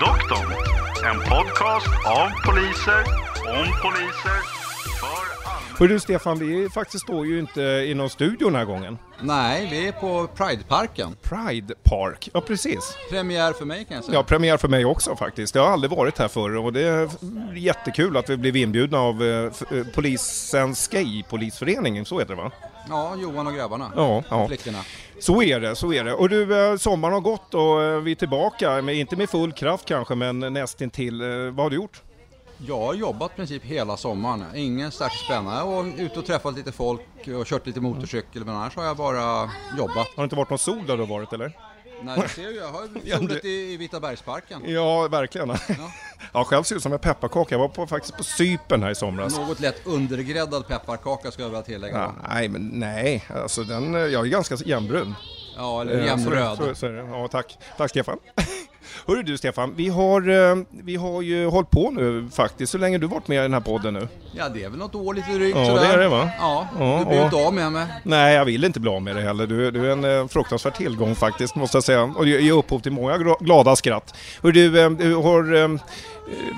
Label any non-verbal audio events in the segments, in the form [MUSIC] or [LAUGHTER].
Doktorn, en podcast av poliser, om poliser, för allmän... Hör du Stefan, vi faktiskt står ju inte i någon studio den här gången. Nej, vi är på Prideparken. Pride Park, ja precis. Premiär för mig kan jag säga. Ja, premiär för mig också faktiskt. Jag har aldrig varit här förr och det är jättekul att vi blev inbjudna av eh, f- eh, polisens gay-polisförening, så heter det va? Ja, Johan och grabbarna. Ja, ja. Flickorna. Så är det, så är det. Och du, eh, sommaren har gått och eh, vi är tillbaka, men inte med full kraft kanske, men nästintill. Eh, Vad har du gjort? Jag har jobbat i princip hela sommaren. Ingen särskilt spännande. Och ute och träffat lite folk och kört lite motorcykel. Men annars har jag bara jobbat. Har det inte varit någon sol där du har varit eller? Nej, du ser ju, jag har [LAUGHS] du- i, i Vita bergsparken. Ja, verkligen. Ja. [LAUGHS] själv ser ut som en pepparkaka. Jag var på, faktiskt på Cypern här i somras. Något lätt undergräddad pepparkaka ska jag vilja tillägga. Ja, nej, men nej. Alltså den, eh, jag är ganska jämnbrun. Ja, eller Eh, Så, jämnröd. så, så det. Ja, tack. Tack Stefan. [LAUGHS] Hörru du Stefan, vi har, eh, vi har ju hållit på nu faktiskt. Hur länge har du varit med i den här podden nu? Ja, det är väl något år lite drygt Ja, sådär. det är det, va? Ja, Ja, du blir ja. inte av med mig. Nej, jag vill inte bli av med det heller. Du, du är en fruktansvärd tillgång faktiskt, måste jag säga. Och det ger upphov till många glada skratt. Hör du, du har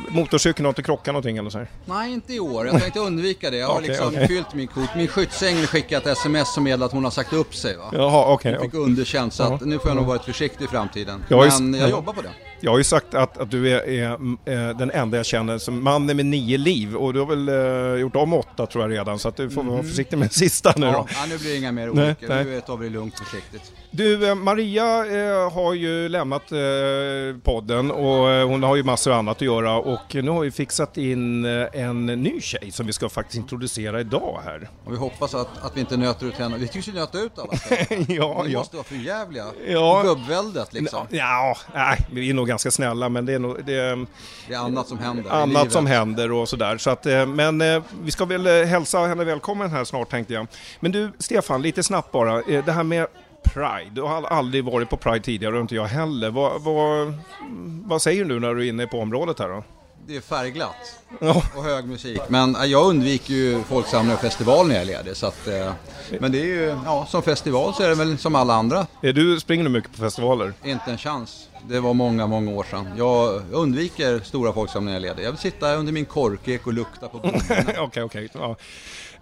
motorcykeln har inte krockat någonting eller så här? Nej, inte i år. Jag tänkte undvika det. Jag har Okej, liksom okej. fyllt min kvot. Min skyddsängel skickade ett sms som meddelade att hon har sagt upp sig. Va? Jaha, okej. Jag fick underkänt så att nu får jag nog vara försiktig i framtiden. Jag ju- Men jag ja. jobbar på det. Jag har ju sagt att, att du är, är eh, den enda jag känner som mannen med nio liv och du har väl eh, gjort om åtta tror jag redan så att du får vara försiktig med sista nu Ja, då. ja, nu blir det inga mer olyckor. nej. Nu tar vi det lugnt försiktigt. Du, eh, Maria eh, har ju lämnat eh, podden och eh, hon har ju massor annat att göra och nu har vi fixat in eh, en ny tjej som vi ska faktiskt introducera idag här. Och vi hoppas att, att vi inte nöter ut henne. Vi tycks ju nöta ut alla. [LAUGHS] ja, Vi ja. måste vara för jävliga. Ja. Gubbväldet liksom. Ja, nej, vi är nog ganska snälla men det är nog det är Det är annat som händer annat som händer och sådär. Så att, eh, men eh, vi ska väl eh, hälsa henne välkommen här snart tänkte jag. Men du Stefan, lite snabbt bara. Eh, Det här med Pride, du har aldrig varit på Pride tidigare och inte jag heller. Vad, vad, vad säger du när du är inne på området här då? Det är färgglatt och hög musik. Men eh, jag undviker ju folksamlingar och festival när jag är ledig. Så att, eh, men det är ju, ja, som festival så är det väl som alla andra. Eh, Du springer nu mycket på festivaler? Inte en chans. Det var många, många år sedan. Jag undviker stora folksamlingar när jag ledig. Jag vill sitta under min korkek och lukta på. [LAUGHS] Okej, okej. Ja.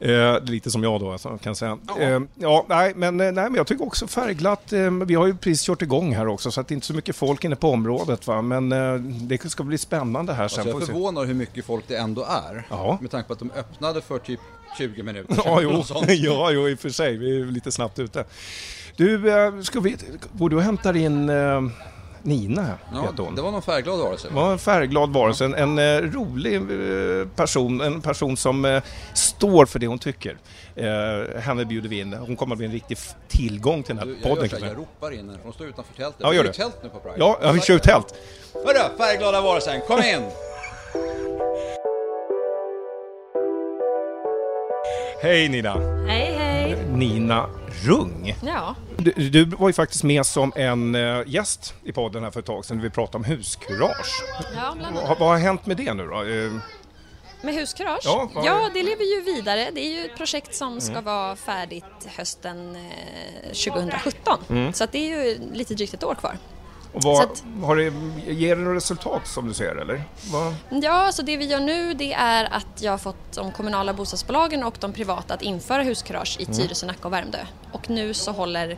Eh, lite som jag då, alltså, kan jag säga. Eh, ja, nej, men, eh, nej, men jag tycker också färgglatt. Eh, vi har ju precis kört igång här också, så att det är inte så mycket folk inne på området. Va? Men eh, det ska bli spännande här sen. Alltså jag får är vi se. förvånad hur mycket folk det ändå är. Ja. Med tanke på att de öppnade för typ 20 minuter sedan. Ja, jo, [LAUGHS] ja, jo, i och för sig. Vi är lite snabbt ute. Du, eh, ska vi, går du och hämtar in Nina, Ja, heter hon. det var någon färgglad varelse. Det var en färgglad varelse, en, en eh, rolig eh, person, en person som eh, står för det hon tycker. Eh, henne bjuder vi in, hon kommer att bli en riktig f- tillgång till den Du, här jag, gör podden. så här, kanske. jag ropar in henne, hon står utanför tältet. Ja, gör det. tält nu på Pride. Ja, ja, vi kör ut tält. Hörru, färgglada varelsen, kom in! Hej Nina! Hej. Nina Rung. Ja, Du, du var ju faktiskt med som en eh, gäst i podden här för ett tag sedan när vi pratade om huskurage. ja. Vad, vad har hänt med det nu då? Eh, Med huskurage? Ja, vad- ja, det lever ju vidare. Det är ju ett projekt som ska vara färdigt hösten eh, 2017. Så det är ju lite drygt ett år kvar. Och vad, att- har det, ger det resultat som du ser eller? Vad? Ja, så det vi gör nu det är att jag har fått de kommunala bostadsbolagen och de privata att införa huskurage i Tyresö, Nacka och Värmdö. Och nu så håller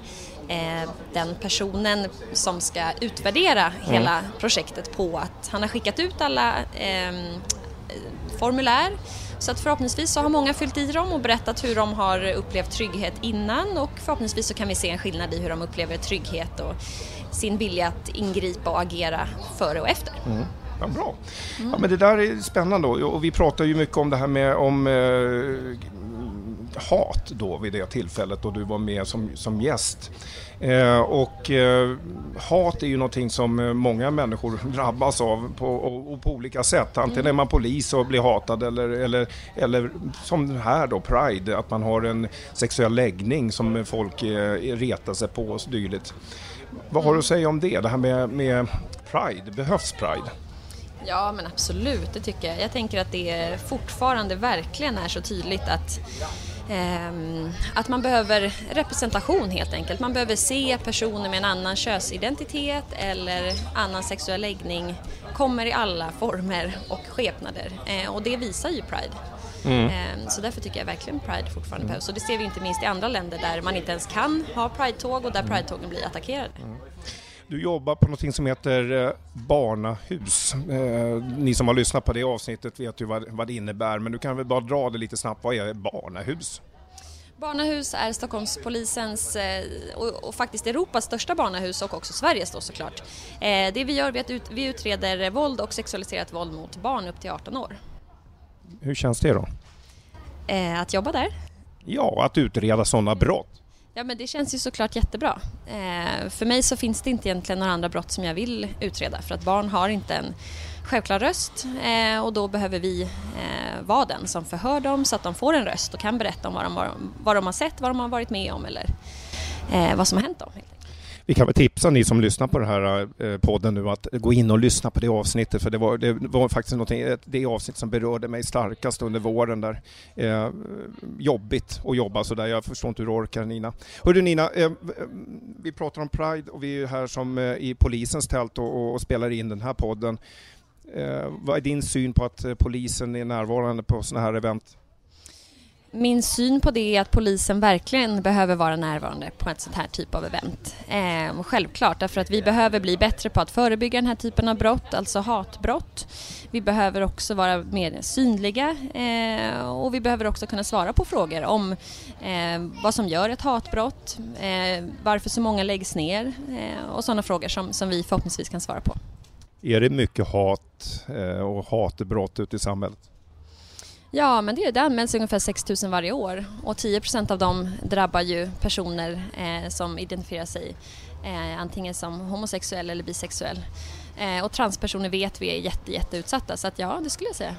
eh, den personen som ska utvärdera hela projektet på att han har skickat ut alla ehm, formulär så att förhoppningsvis så har många fyllt i dem och berättat hur de har upplevt trygghet innan och förhoppningsvis så kan vi se en skillnad i hur de upplever trygghet och sin vilja att ingripa och agera före och efter. Mm. Ja, bra. Ja, men det där är spännande och vi pratar ju mycket om det här med om eh, hat då vid det tillfället då du var med som, som gäst. Eh, och eh, hat är ju någonting som eh, många människor [LAUGHS] drabbas av på, och, och på olika sätt. Antingen är man polis och blir hatad eller, eller, eller som här då, Pride, att man har en sexuell läggning som folk eh, retar sig på och dylikt. Vad har du att säga om det? Det här med, med Pride, behövs Pride? Ja, men absolut, det tycker jag. Jag tänker att det fortfarande verkligen är så tydligt att att man behöver representation helt enkelt. Man behöver se personer med en annan könsidentitet eller annan sexuell läggning kommer i alla former och skepnader eh, och det visar ju Pride. Mm. Ehm, så därför tycker jag verkligen Pride fortfarande behövs och det ser vi inte minst i andra länder där man inte ens kan ha Pride-tåg och där Pride-tågen blir attackerade. Du jobbar på något som heter eh, Barnahus. Eh, ni som har lyssnat på det avsnittet vet ju vad, det innebär men du kan väl bara dra det lite snabbt. Vad är Barnahus? Barnahus är Stockholmspolisens eh, och, och, faktiskt Europas största barnahus och också Sveriges då såklart. Det vi gör är att vi utreder våld och sexualiserat våld mot barn upp till 18 år. Hur känns det då? Att jobba där? Ja, att utreda sådana brott. Ja men det känns ju såklart jättebra. Eh, för mig så finns det inte egentligen några andra brott som jag vill utreda för att barn har inte en självklar röst eh, och då behöver vi eh, vara den som förhör dem så att de får en röst och kan berätta om vad de, vad de har sett, vad de har varit med om eller eh, vad som har hänt dem. Vi kan väl tipsa ni som lyssnar på den här eh, podden nu att gå in och lyssna på det avsnittet för det var, det var faktiskt någonting, det avsnitt som berörde mig starkast under våren där. Eh, jobbigt att jobba så där. Jag förstår inte hur du orkar Nina. Hörru Nina, eh, eh vi pratar om Pride och vi är här som eh, i polisens tält och, och, spelar in den här podden. Eh, vad är din syn på att eh, polisen är närvarande på sådana här event? Min syn på det är att polisen verkligen behöver vara närvarande på ett sånt här typ av event. Eh, självklart, därför att vi behöver bli bättre på att förebygga den här typen av brott, alltså hatbrott. Vi behöver också vara mer synliga eh, och vi behöver också kunna svara på frågor om eh, vad som gör ett hatbrott, eh, varför så många läggs ner eh, och sådana frågor som, som vi förhoppningsvis kan svara på. Är det mycket hat eh, och hatbrott ute i samhället? Ja, men det, det anmäls ungefär 6 000 varje år och 10% av dem drabbar ju personer eh, som identifierar sig eh, antingen som homosexuell eller bisexuell. Eh, och transpersoner vet vi är jätte, jätteutsatta så att ja, det skulle jag säga.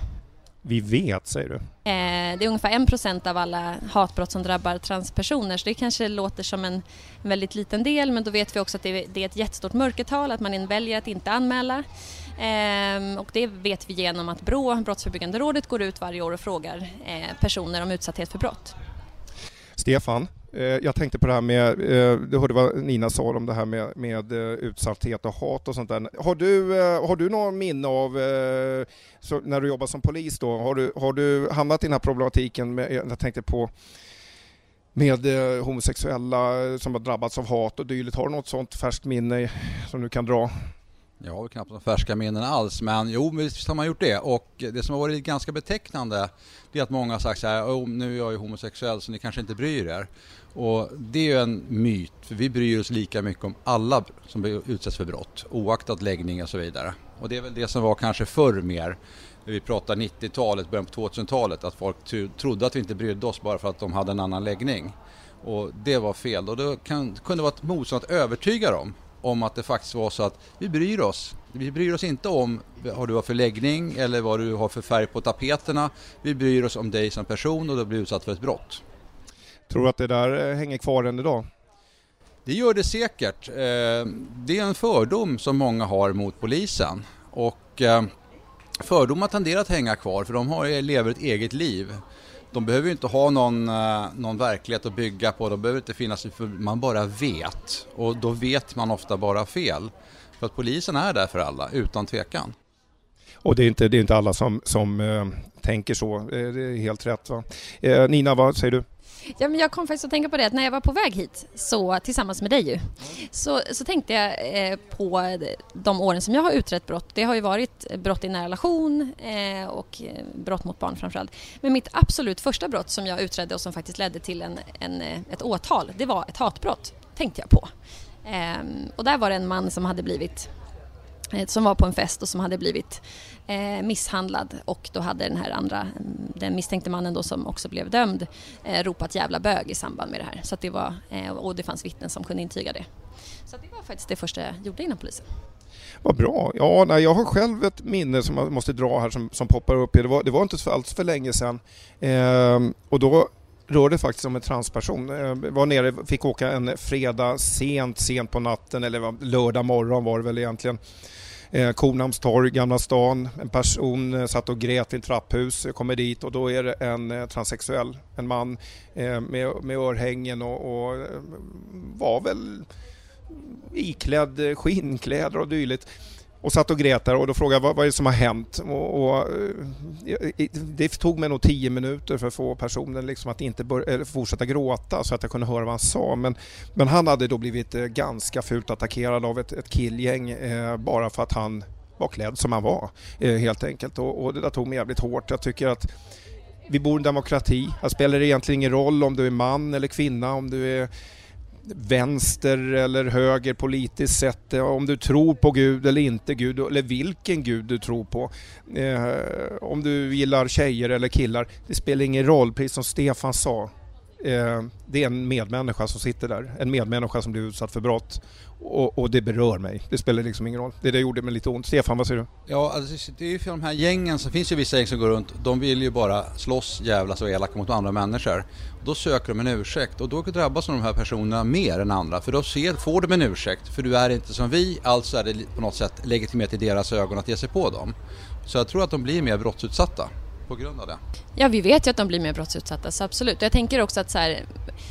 Vi vet, säger du? Eh, det är ungefär 1 procent av alla hatbrott som drabbar transpersoner så det kanske låter som en väldigt liten del men då vet vi också att det är ett jättestort mörkertal, att man väljer att inte anmäla. Eh, och det vet vi genom att BRÅ, Brottsförebyggande rådet, går ut varje år och frågar eh, personer om utsatthet för brott. Stefan, eh, jag tänkte på det här med, eh, du hörde vad Nina sa om det här med, med eh, utsatthet och hat och sånt där. Har du, eh, har du någon minne av, eh, när du jobbar som polis då, har du, har du hamnat i den här problematiken, med, jag tänkte på med homosexuella som har drabbats av hat och dylikt. Har du något sånt färskt minne som du kan dra? Jag har knappt några färska minnen alls, men jo, visst har man gjort det. Och det som har varit ganska betecknande det är att många har sagt så här, oh, nu är jag ju homosexuell så ni kanske inte bryr er. Och det är ju en myt, för vi bryr oss lika mycket om alla som utsätts för brott, oaktat läggning och så vidare. Och det är väl det som var kanske förr mer, när vi pratar 90-talet, början på 2000-talet, att folk trodde att vi inte brydde oss bara för att de hade en annan läggning. Och det var fel och det kan, kunde vara ett motstånd att övertyga dem om att det faktiskt var så att vi bryr oss. Vi bryr oss inte om vad du har för läggning eller vad du har för färg på tapeterna. Vi bryr oss om dig som person och du blir utsatt för ett brott. Tror du att det där eh, hänger kvar än idag? Det gör det säkert. Eh, det är en fördom som många har mot polisen. Och eh, fördomar tenderar att hänga kvar för de har, lever ett eget liv de behöver ju inte ha någon, eh, någon verklighet att bygga på, de behöver inte finnas, för man bara vet. Och då vet man ofta bara fel. För att polisen är där för alla, utan tvekan. Och det är inte, det är inte alla som, som eh, tänker så, eh, det är helt rätt. Va? Eh, Nina, vad säger du? Ja, men jag kom faktiskt att tänka på det att när jag var på väg hit, så, tillsammans med dig ju, så, så tänkte jag eh, på de åren som jag har utrett brott. Det har ju varit brott i nära relation eh, och eh, brott mot barn framförallt. Men mitt absolut första brott som jag utredde och som faktiskt ledde till en, en eh, ett åtal, det var ett hatbrott, tänkte jag på. Eh, och där var det en man som hade blivit Eh, som var på en fest och som hade blivit eh, misshandlad och då hade den här andra, mm, den misstänkte mannen då som också blev dömd, eh, ropat jävla bög i samband med det här. Så det var, eh, och det fanns vittnen som kunde intyga det. Så det var faktiskt det första jag gjorde inom polisen. Vad bra. Ja, nej, jag har själv ett minne som jag måste dra här som, som poppar upp. Det var, det var inte så alls för länge sedan. Eh, och då rörde faktiskt om en transperson. Ehm, var nere, fick åka en fredag sent, sent på natten eller lördag morgon var det väl egentligen eh, Kornhamns torg, Gamla stan. En person eh, satt och grät i ett trapphus, Jag kommer dit och då är det en eh, transsexuell, en man eh, med, med örhängen och, och eh, var väl iklädd skinnkläder och dylikt och satt och grät där och då frågade jag vad, vad är det som har hänt? Och, och, eh, det tog mig nog tio minuter för att få personen liksom att inte bör, fortsätta gråta så att jag kunde höra vad han sa. Men, men han hade då blivit eh, ganska fult attackerad av ett, ett killgäng eh, bara för att han var klädd som han var eh, helt enkelt. Och, och det där tog mig jävligt hårt. Jag tycker att vi bor i en demokrati. Här spelar det egentligen ingen roll om du är man eller kvinna, om du är vänster eller höger politiskt sett, eh, om du tror på Gud eller inte Gud, eller vilken Gud du tror på. Eh, om du gillar tjejer eller killar, det spelar ingen roll, precis som Stefan sa. Eh, det är en medmänniska som sitter där, en medmänniska som blir utsatt för brott. Och, och, det berör mig. Det spelar liksom ingen roll. Det där gjorde mig lite ont. Stefan, vad säger du? Ja, alltså, det är ju för de här gängen, så finns ju vissa gäng som går runt, de vill ju bara slåss, jävlas och elaka mot andra människor. Då söker de en ursäkt och då drabbas de här personerna mer än andra. För då ser, får de en ursäkt, för du är inte som vi, alltså är det på något sätt legitimerat i deras ögon att ge sig på dem. Så jag tror att de blir mer brottsutsatta på grund av det. Ja, vi vet ju att de blir mer brottsutsatta, så absolut. Jag tänker också att så här,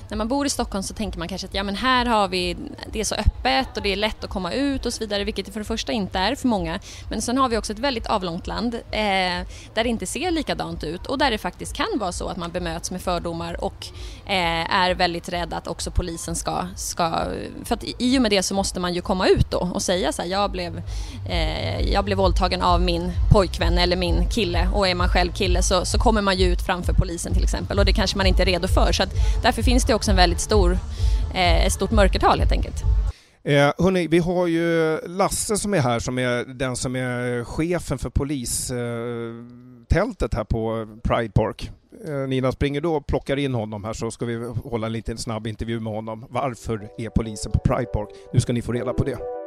när man bor i Stockholm så tänker man kanske att ja, men här har vi, det är så öppet och det är lätt att komma ut och så vidare, vilket det för det första inte är för många. Men sen har vi också ett väldigt avlångt land eh, där det inte ser likadant ut och där det faktiskt kan vara så att man bemöts med fördomar och eh, är väldigt rädd att också polisen ska, ska... För att i och med det så måste man ju komma ut då och säga så här, jag blev, eh, jag blev våldtagen av min pojkvän eller min kille och är man själv kille så, så kommer man ju ut framför polisen till exempel och det kanske man inte är redo för. Så att därför finns det också en väldigt stor, eh, ett stort mörkertal helt enkelt. Eh, hörni, vi har ju Lasse som är här som är den som är chefen för polistältet här på Pride Park. Eh, Nina springer då och plockar in honom här så ska vi hålla en liten snabb intervju med honom. Varför är polisen på Pride Park? Nu ska ni få reda på det.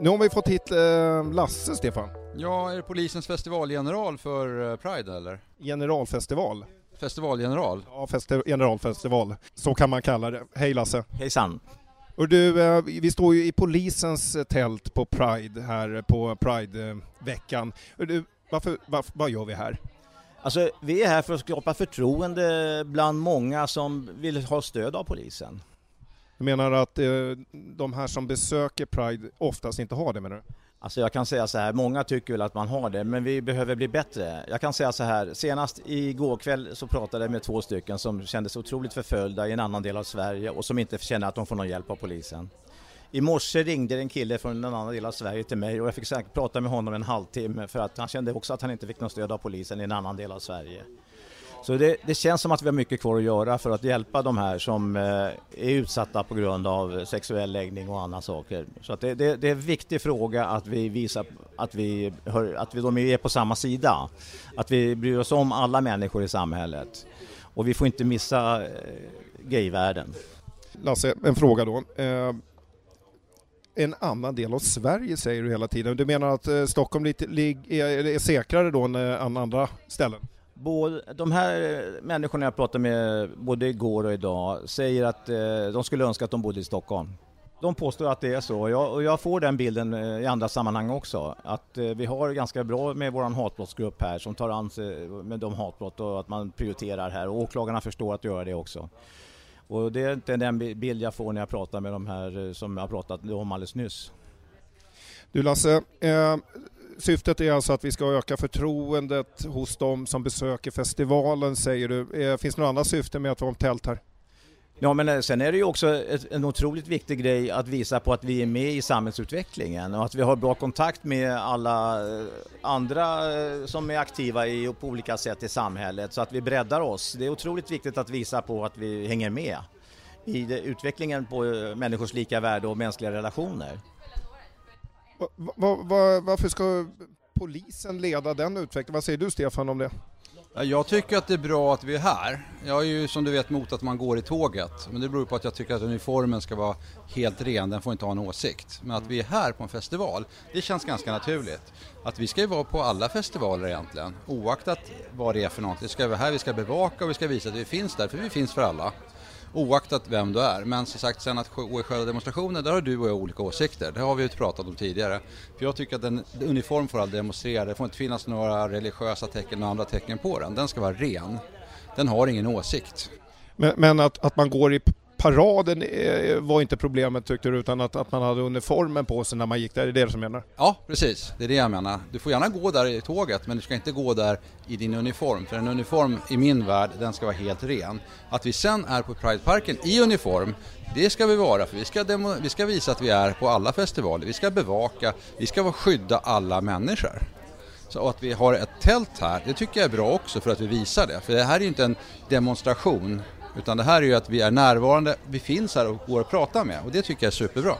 Nu har vi fått hit eh, Lasse, Stefan. Ja, är det polisens festivalgeneral för eh, Pride eller? Generalfestival. Festivalgeneral? Ja, festi generalfestival. Så kan man kalla det. Hej Lasse. Hejsan. Och du, eh, vi står ju i polisens tält på Pride här på Pride-veckan. Du, varför, varför, vad gör vi här? Alltså, vi är här för att skapa förtroende bland många som vill ha stöd av polisen. Du menar att eh, de här som besöker Pride oftast inte har det menar du? Alltså jag kan säga så här, många tycker väl att man har det, men vi behöver bli bättre. Jag kan säga så här, senast igår kväll så pratade jag med två stycken som kände sig otroligt förföljda i en annan del av Sverige och som inte känner att de får någon hjälp av polisen. I morse ringde en kille från en annan del av Sverige till mig och jag fick säkert prata med honom en halvtimme för att han kände också att han inte fick något stöd av polisen i en annan del av Sverige. Så det, det, känns som att vi har mycket kvar att göra för att hjälpa de här som eh, är utsatta på grund av sexuell läggning och andra saker. Så att det, det, det är en viktig fråga att vi visar att vi, hör, att vi de är på samma sida. Att vi bryr oss om alla människor i samhället. Och vi får inte missa eh, gayvärlden. Lasse, en fråga då. Eh, en annan del av Sverige säger du hela tiden. Du menar att eh, Stockholm lite, är, är säkrare då än eh, andra ställen? Både, de här eh, människorna jag pratade med både igår och idag säger att eh, de skulle önska att de bodde i Stockholm. De påstår att det är så och jag, och jag får den bilden eh, i andra sammanhang också. Att eh, vi har ganska bra med vår hatbrottsgrupp här som tar an sig eh, med de hatbrott och att man prioriterar här och åklagarna förstår att göra det också. Och det är inte den bild jag får när jag pratar med de här som jag pratat om alldeles nyss. Du Lasse, eh, syftet är alltså att vi ska öka förtroendet hos de som besöker festivalen säger du. Eh, finns det några andra syften med att vara om tält här? Ja men eh, sen är det ju också en otroligt viktig grej att visa på att vi är med i samhällsutvecklingen och att vi har bra kontakt med alla eh, andra som är aktiva i, på olika sätt i samhället så att vi breddar oss. Det är otroligt viktigt att visa på att vi hänger med i utvecklingen på människors lika värde och mänskliga relationer. Va, va, varför ska polisen leda den utvecklingen? Vad säger du Stefan om det? Jag tycker att det är bra att vi är här. Jag är ju som du vet mot att man går i tåget. Men det beror på att jag tycker att uniformen ska vara helt ren, den får inte ha en åsikt. Men att vi är här på en festival, det känns ganska naturligt. Att vi ska ju vara på alla festivaler egentligen, oaktat vad det är för något. Vi ska vara här, vi ska bevaka och vi ska visa att vi finns där, för vi finns för alla oaktat vem du är. Men som sagt, sen att gå i själva demonstrationen, där har du och jag olika åsikter. Det har vi ju pratat om tidigare. För jag tycker att en uniform får aldrig demonstrera, det får inte finnas några religiösa tecken och andra tecken på den. Den ska vara ren. Den har ingen åsikt. Men, men att, att man går i paraden eh, var inte problemet tyckte du, utan att, att man hade uniformen på sig när man gick där, är det det som menar? Ja, precis. Det är det jag menar. Du får gärna gå där i tåget, men du ska inte gå där i din uniform. För en uniform i min värld, den ska vara helt ren. Att vi sen är på Prideparken i uniform, det ska vi vara, för vi ska, demo, vi ska visa att vi är på alla festivaler. Vi ska bevaka, vi ska skydda alla människor. Så att vi har ett tält här, det tycker jag är bra också för att vi visar det. För det här är ju inte en demonstration utan det här är ju att vi är närvarande, vi finns här och går att prata med och det tycker jag är superbra.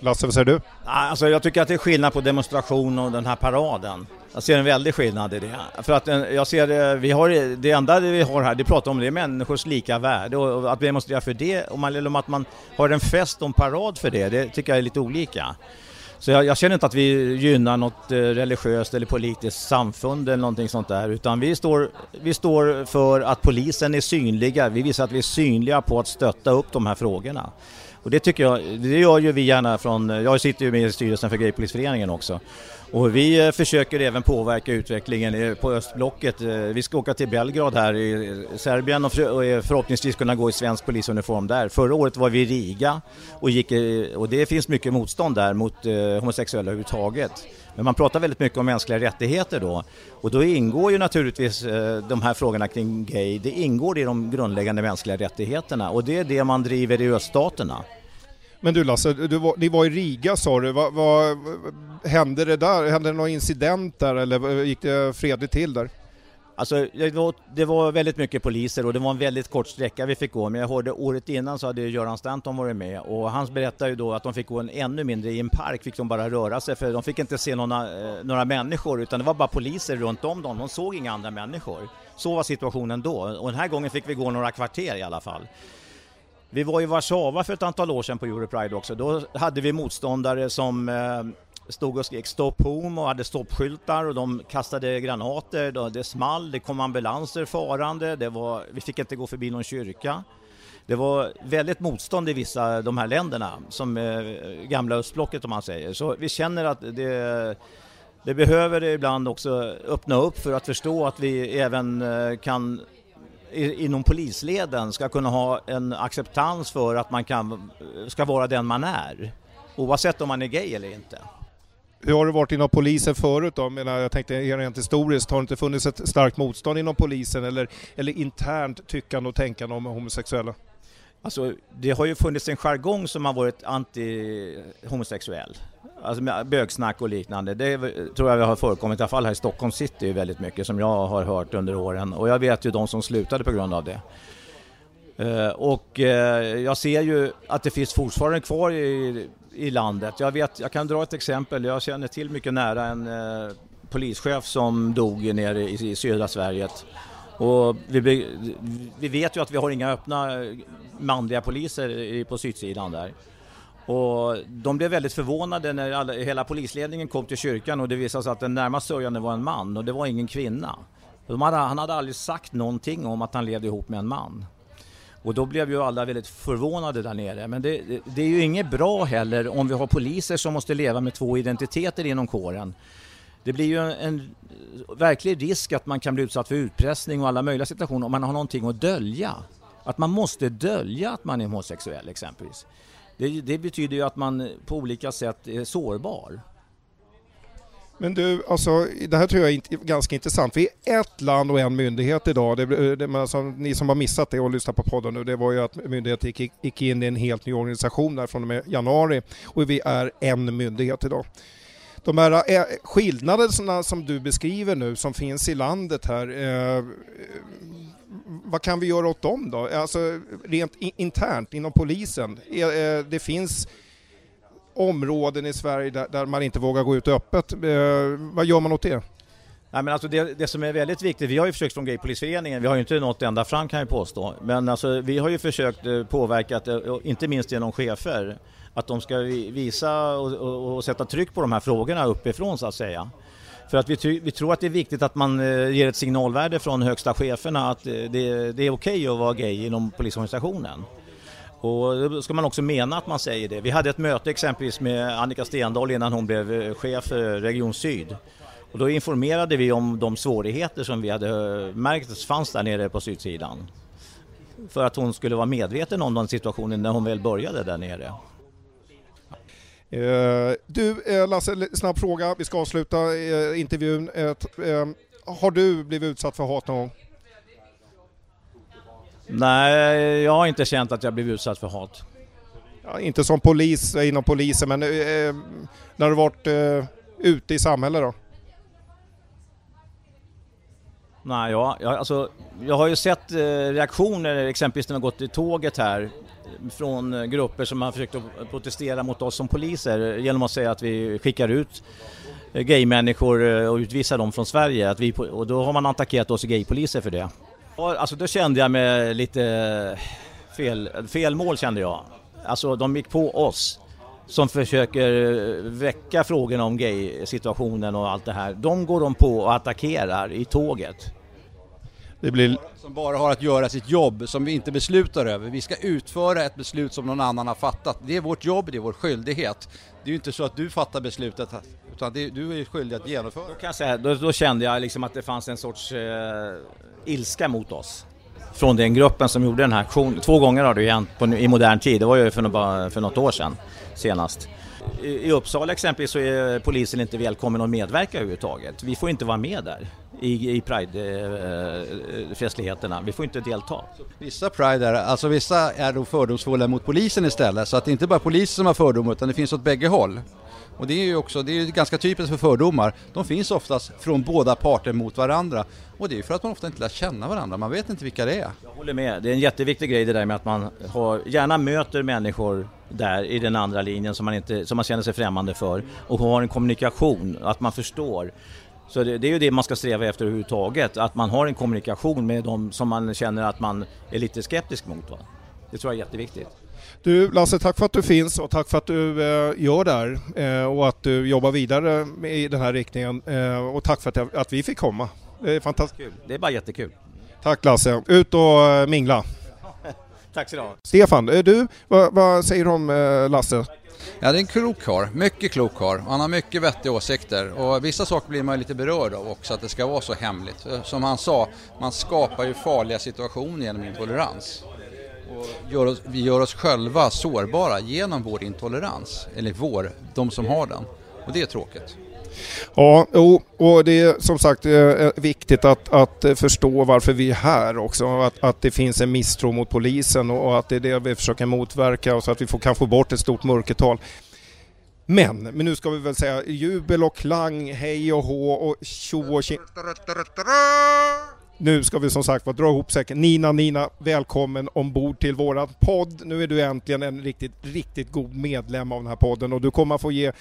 Lasse, vad säger du? Alltså, jag tycker att det är skillnad på demonstration och den här paraden. Jag ser en väldig skillnad i det. För att eh, jag ser, vi har, det enda vi har här, det pratar om det är människors lika värde och att demonstrera för det, eller om att man har en fest och en parad för det, det tycker jag är lite olika. Så jag, jag, känner inte att vi gynnar något eh, religiöst eller politiskt samfund eller någonting sånt där utan vi står, vi står för att polisen är synliga. Vi visar att vi är synliga på att stötta upp de här frågorna. Och det tycker jag, det gör ju vi gärna från, jag sitter ju med i styrelsen för Gaypolisföreningen också. Och vi eh, försöker även påverka utvecklingen eh, på östblocket. Eh, vi ska åka till Belgrad här i Serbien och förhoppningsvis kunna gå i svensk polisuniform där. Förra året var vi i Riga och, gick, och det finns mycket motstånd där mot homosexuella överhuvudtaget. Men man pratar väldigt mycket om mänskliga rättigheter då och då ingår ju naturligtvis de här frågorna kring gay, det ingår i de grundläggande mänskliga rättigheterna och det är det man driver i öststaterna. Men du Lasse, du var, ni var i Riga sa du. Vad, vad, hände det där? Hände det någon incident där eller eh, gick det fredligt till där? Alltså, det var, det var, väldigt mycket poliser och det var en väldigt kort sträcka vi fick gå. Men jag hörde året innan så hade Göran Stanton varit med och han berättade ju då att de fick gå en ännu mindre, i en park fick de bara röra sig för de fick inte se några, eh, några människor utan det var bara poliser runt om dem. De såg inga andra människor. Så var situationen då och den här gången fick vi gå några kvarter i alla fall. Vi var i Warszawa för ett antal år sedan på Europride också. Då hade vi motståndare som eh, stod och skrek stopp home och hade stoppskyltar och de kastade granater, det small, det kom ambulanser farande, det var, vi fick inte gå förbi någon kyrka. Det var väldigt motstånd i vissa de här länderna, som eh, gamla östblocket om man säger. Så vi känner att det, det behöver ibland också öppna upp för att förstå att vi även eh, kan inom polisleden ska kunna ha en acceptans för att man kan, ska vara den man är. Oavsett om man är gay eller inte. Hur har det varit inom polisen förut då? Jag, jag tänkte rent historiskt, har det inte funnits ett starkt motstånd inom polisen eller, eller internt tyckande och tänkande om homosexuella? Alltså, det har ju funnits en jargong som har varit anti-homosexuell. Alltså med bögsnack och liknande. Det tror jag har förekommit i alla fall här i Stockholm city väldigt mycket som jag har hört under åren. Och jag vet ju de som slutade på grund av det. Uh, och uh, jag ser ju att det finns fortfarande kvar i, i landet. Jag, vet, jag kan dra ett exempel. Jag känner till mycket nära en uh, polischef som dog nere i, i södra Sverige. Och vi, vi, vet ju att vi har inga öppna eh, manliga poliser på sydsidan där. Och de blev väldigt förvånade när alla, hela polisledningen kom till kyrkan och det visade sig att den närmast sörjande var en man och det var ingen kvinna. Hade, han hade aldrig sagt någonting om att han levde ihop med en man. Och då blev ju alla väldigt förvånade där nere. Men det, det, det är ju inget bra heller om vi har poliser som måste leva med två identiteter inom kåren. Det blir ju en, en verklig risk att man kan bli utsatt för utpressning och alla möjliga situationer om man har någonting att dölja. Att man måste dölja att man är homosexuell exempelvis. Det, det betyder ju att man på olika sätt är sårbar. Men du, alltså, det här tror jag är ganska intressant. Vi är ett land och en myndighet idag. Det, det, alltså, ni som har missat det och lyssnat på podden nu, det var ju att myndigheten gick, gick in i en helt ny organisation där från och med januari och vi är en myndighet idag. De här eh, skillnaderna som du beskriver nu som finns i landet här, eh, vad kan vi göra åt dem då? Alltså rent internt inom polisen. Eh, eh, det finns områden i Sverige där, man inte vågar gå ut öppet. Vad gör man åt det? Nej, men alltså det, det, som är väldigt viktigt, vi har ju försökt från Gaypolisföreningen, vi har ju inte nått ända fram kan jag påstå, men alltså, vi har ju försökt eh, påverka, eh, inte minst genom chefer, att de ska visa och, och, och sätta tryck på de här frågorna uppifrån så att säga. För att vi, vi, tror att det är viktigt att man eh, ger ett signalvärde från högsta cheferna att eh, det, det är okej okay att vara gay inom polisorganisationen. Och då ska man också mena att man säger det. Vi hade ett möte exempelvis med Annika Stendahl innan hon blev eh, chef för Region Syd. Och då informerade vi om de svårigheter som vi hade eh, märkt fanns där nere på sydsidan. För att hon skulle vara medveten om den situationen när hon väl började där nere. Eh, du eh, Lasse, snabb fråga. Vi ska avsluta intervjun. har du blivit utsatt för hat någon gång? Nej, jag har inte känt att jag blivit utsatt för hat. Ja, inte som polis inom polisen, men när du varit ute i samhället då? Nej, ja, jag, alltså, jag har ju sett eh, reaktioner exempelvis när vi gått i tåget här från eh, grupper som har försökt att protestera mot oss som poliser genom att säga att vi skickar ut eh, gaymänniskor eh, och utvisar dem från Sverige. Att vi, och då har man attackerat oss gaypoliser för det. Alltså då kände jag mig lite fel, fel mål kände jag. Alltså de gick på oss som försöker väcka frågorna om gay-situationen och allt det här. De går de på och attackerar i tåget. Det blir... Som bara har att göra sitt jobb, som vi inte beslutar över. Vi ska utföra ett beslut som någon annan har fattat. Det är vårt jobb, det är vår skyldighet. Det är ju inte så att du fattar beslutet, utan det, du är skyldig att genomföra. Då, kan jag säga, då, då kände jag liksom att det fanns en sorts eh, ilska mot oss från den gruppen som gjorde den här aktionen. Två gånger har det ju hänt på, i modern tid, det var ju för, för något år sedan senast. I, I Uppsala exempelvis så är polisen inte välkommen att medverka överhuvudtaget. Vi får inte vara med där i, i Pride-festligheterna. Vi får inte delta. Vissa Pride är, alltså vissa är då fördomsfulla mot polisen istället, så att det inte bara är polisen som har fördomar utan det finns åt bägge håll. Och det är ju också, det är ganska typiskt för fördomar. De finns oftast från båda parter mot varandra. Och det är ju för att man ofta inte lär känna varandra, man vet inte vilka det är. Jag håller med, det är en jätteviktig grej det där med att man har, gärna möter människor där i den andra linjen som man, inte, som man känner sig främmande för och har en kommunikation, att man förstår. Så det, det, är ju det man ska sträva efter överhuvudtaget, att man har en kommunikation med dem som man känner att man är lite skeptisk mot. Va? Det tror jag är jätteviktigt. Du Lasse, tack för att du finns och tack för att du eh, gör det här eh, och att du jobbar vidare i den här riktningen eh, och tack för att, att vi fick komma. Det är fantastiskt. Kul. Det är bara jättekul. Tack Lasse, ut och eh, mingla. [LAUGHS] tack så du Stefan, eh, du, vad, vad säger du om eh, Lasse? Ja, det är en klok karl. Mycket klok karl. Han har mycket vettiga åsikter och vissa saker blir man lite berörd av också, att det ska vara så hemligt. Eh, som han sa, man skapar ju farliga situationer genom intolerans. Och gör oss, vi gör oss själva sårbara genom vår intolerans, eller vår, de som har den. Och det är tråkigt. Ja, och det är som sagt eh, eh, viktigt att, att eh, förstå varför vi är här också. Att, att det finns en misstro mot polisen och att det är det vi försöker motverka och så att vi får, kan få bort ett stort mörkertal. Men, men nu ska vi väl säga jubel och klang, hej och hå och tjo och tjing. Nu ska vi som sagt dra ihop säcken. Nina, Nina, välkommen ombord till våran podd. Nu är du äntligen en riktigt, riktigt god medlem av den här podden och du kommer att få ge eh,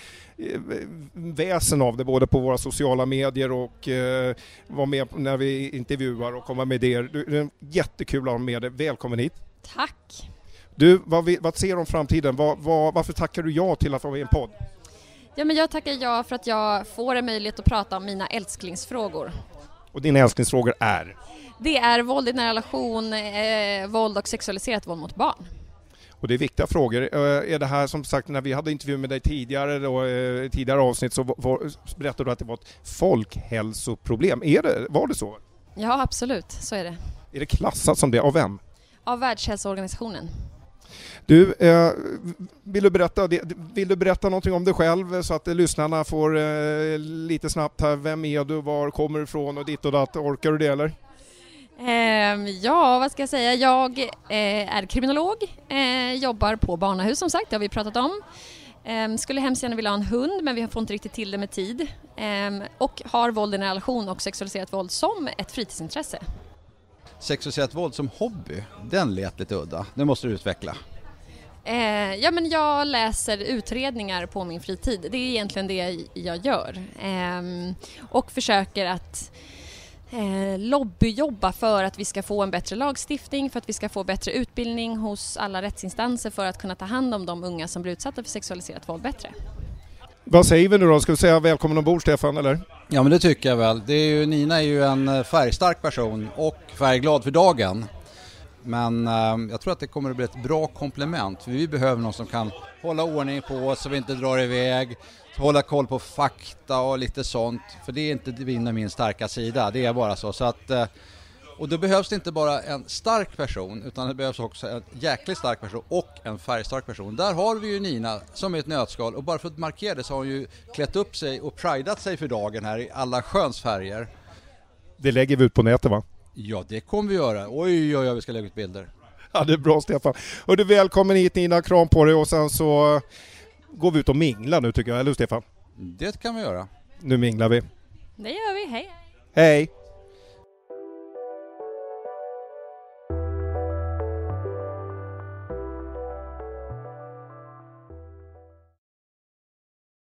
väsen av det både på våra sociala medier och eh, vara med när vi intervjuar och komma med idéer. Det är jättekul att ha med dig. Välkommen hit! Tack! Du, vad, vad ser du om framtiden? Vad, vad, varför tackar du ja till att vara med i en podd? Ja, men jag tackar ja för att jag får en möjlighet att prata om mina älsklingsfrågor. Och dina älsklingsfrågor är? Det är våld i nära relation, eh, våld och sexualiserat våld mot barn. Och det är viktiga frågor. Eh, är det här som sagt, när vi hade intervju med dig tidigare, då, eh, tidigare avsnitt så var, berättade du att det var ett folkhälsoproblem. Är det, var det så? Ja, absolut, så är det. Är det klassat som det? Av vem? Av Världshälsoorganisationen. Du, eh, vill, du berätta, vill du berätta någonting om dig själv så att lyssnarna får eh, lite snabbt här, vem är du, var kommer du ifrån och ditt och datt, orkar du det eller? Eh, ja, vad ska jag säga, jag eh, är kriminolog, eh, jobbar på barnahus som sagt, det har vi pratat om. Um, skulle hemskt gärna vilja ha en hund men vi får inte riktigt till det med tid. Um, och har våld i relation och sexualiserat våld som ett fritidsintresse. Sexualiserat våld som hobby, den lät lite udda. Det måste du utveckla. Eh, ja, men jag läser utredningar på min fritid. Det är egentligen det jag gör. Eh, och försöker att eh, lobbyjobba för att vi ska få en bättre lagstiftning, för att vi ska få bättre utbildning hos alla rättsinstanser för att kunna ta hand om de unga som blir utsatta för sexualiserat våld bättre. Vad säger vi nu då? Ska vi säga välkommen ombord Stefan, eller? Ja men det tycker jag väl. Det är ju, Nina är ju en färgstark person och färgglad för dagen. Men eh, jag tror att det kommer att bli ett bra komplement för vi behöver någon som kan hålla ordning på oss så vi inte drar iväg, hålla koll på fakta och lite sånt. För det är inte min och min starka sida, det är bara så. så att, eh, och då behövs det inte bara en stark person utan det behövs också en jäkligt stark person och en färgstark person. Där har vi ju Nina som är ett nötskal och bara för att markera det så har hon ju klätt upp sig och pridat sig för dagen här i alla sköns färger. Det lägger vi ut på nätet va? Ja, det kommer vi göra. Oj, oj, oj, vi ska lägga ut bilder. Ja, det är bra Stefan. Och du välkommen hit Nina, kram på dig och sen så går vi ut och minglar nu tycker jag, eller hur Stefan? Det kan vi göra. Nu minglar vi. Det gör vi, hej! Hej!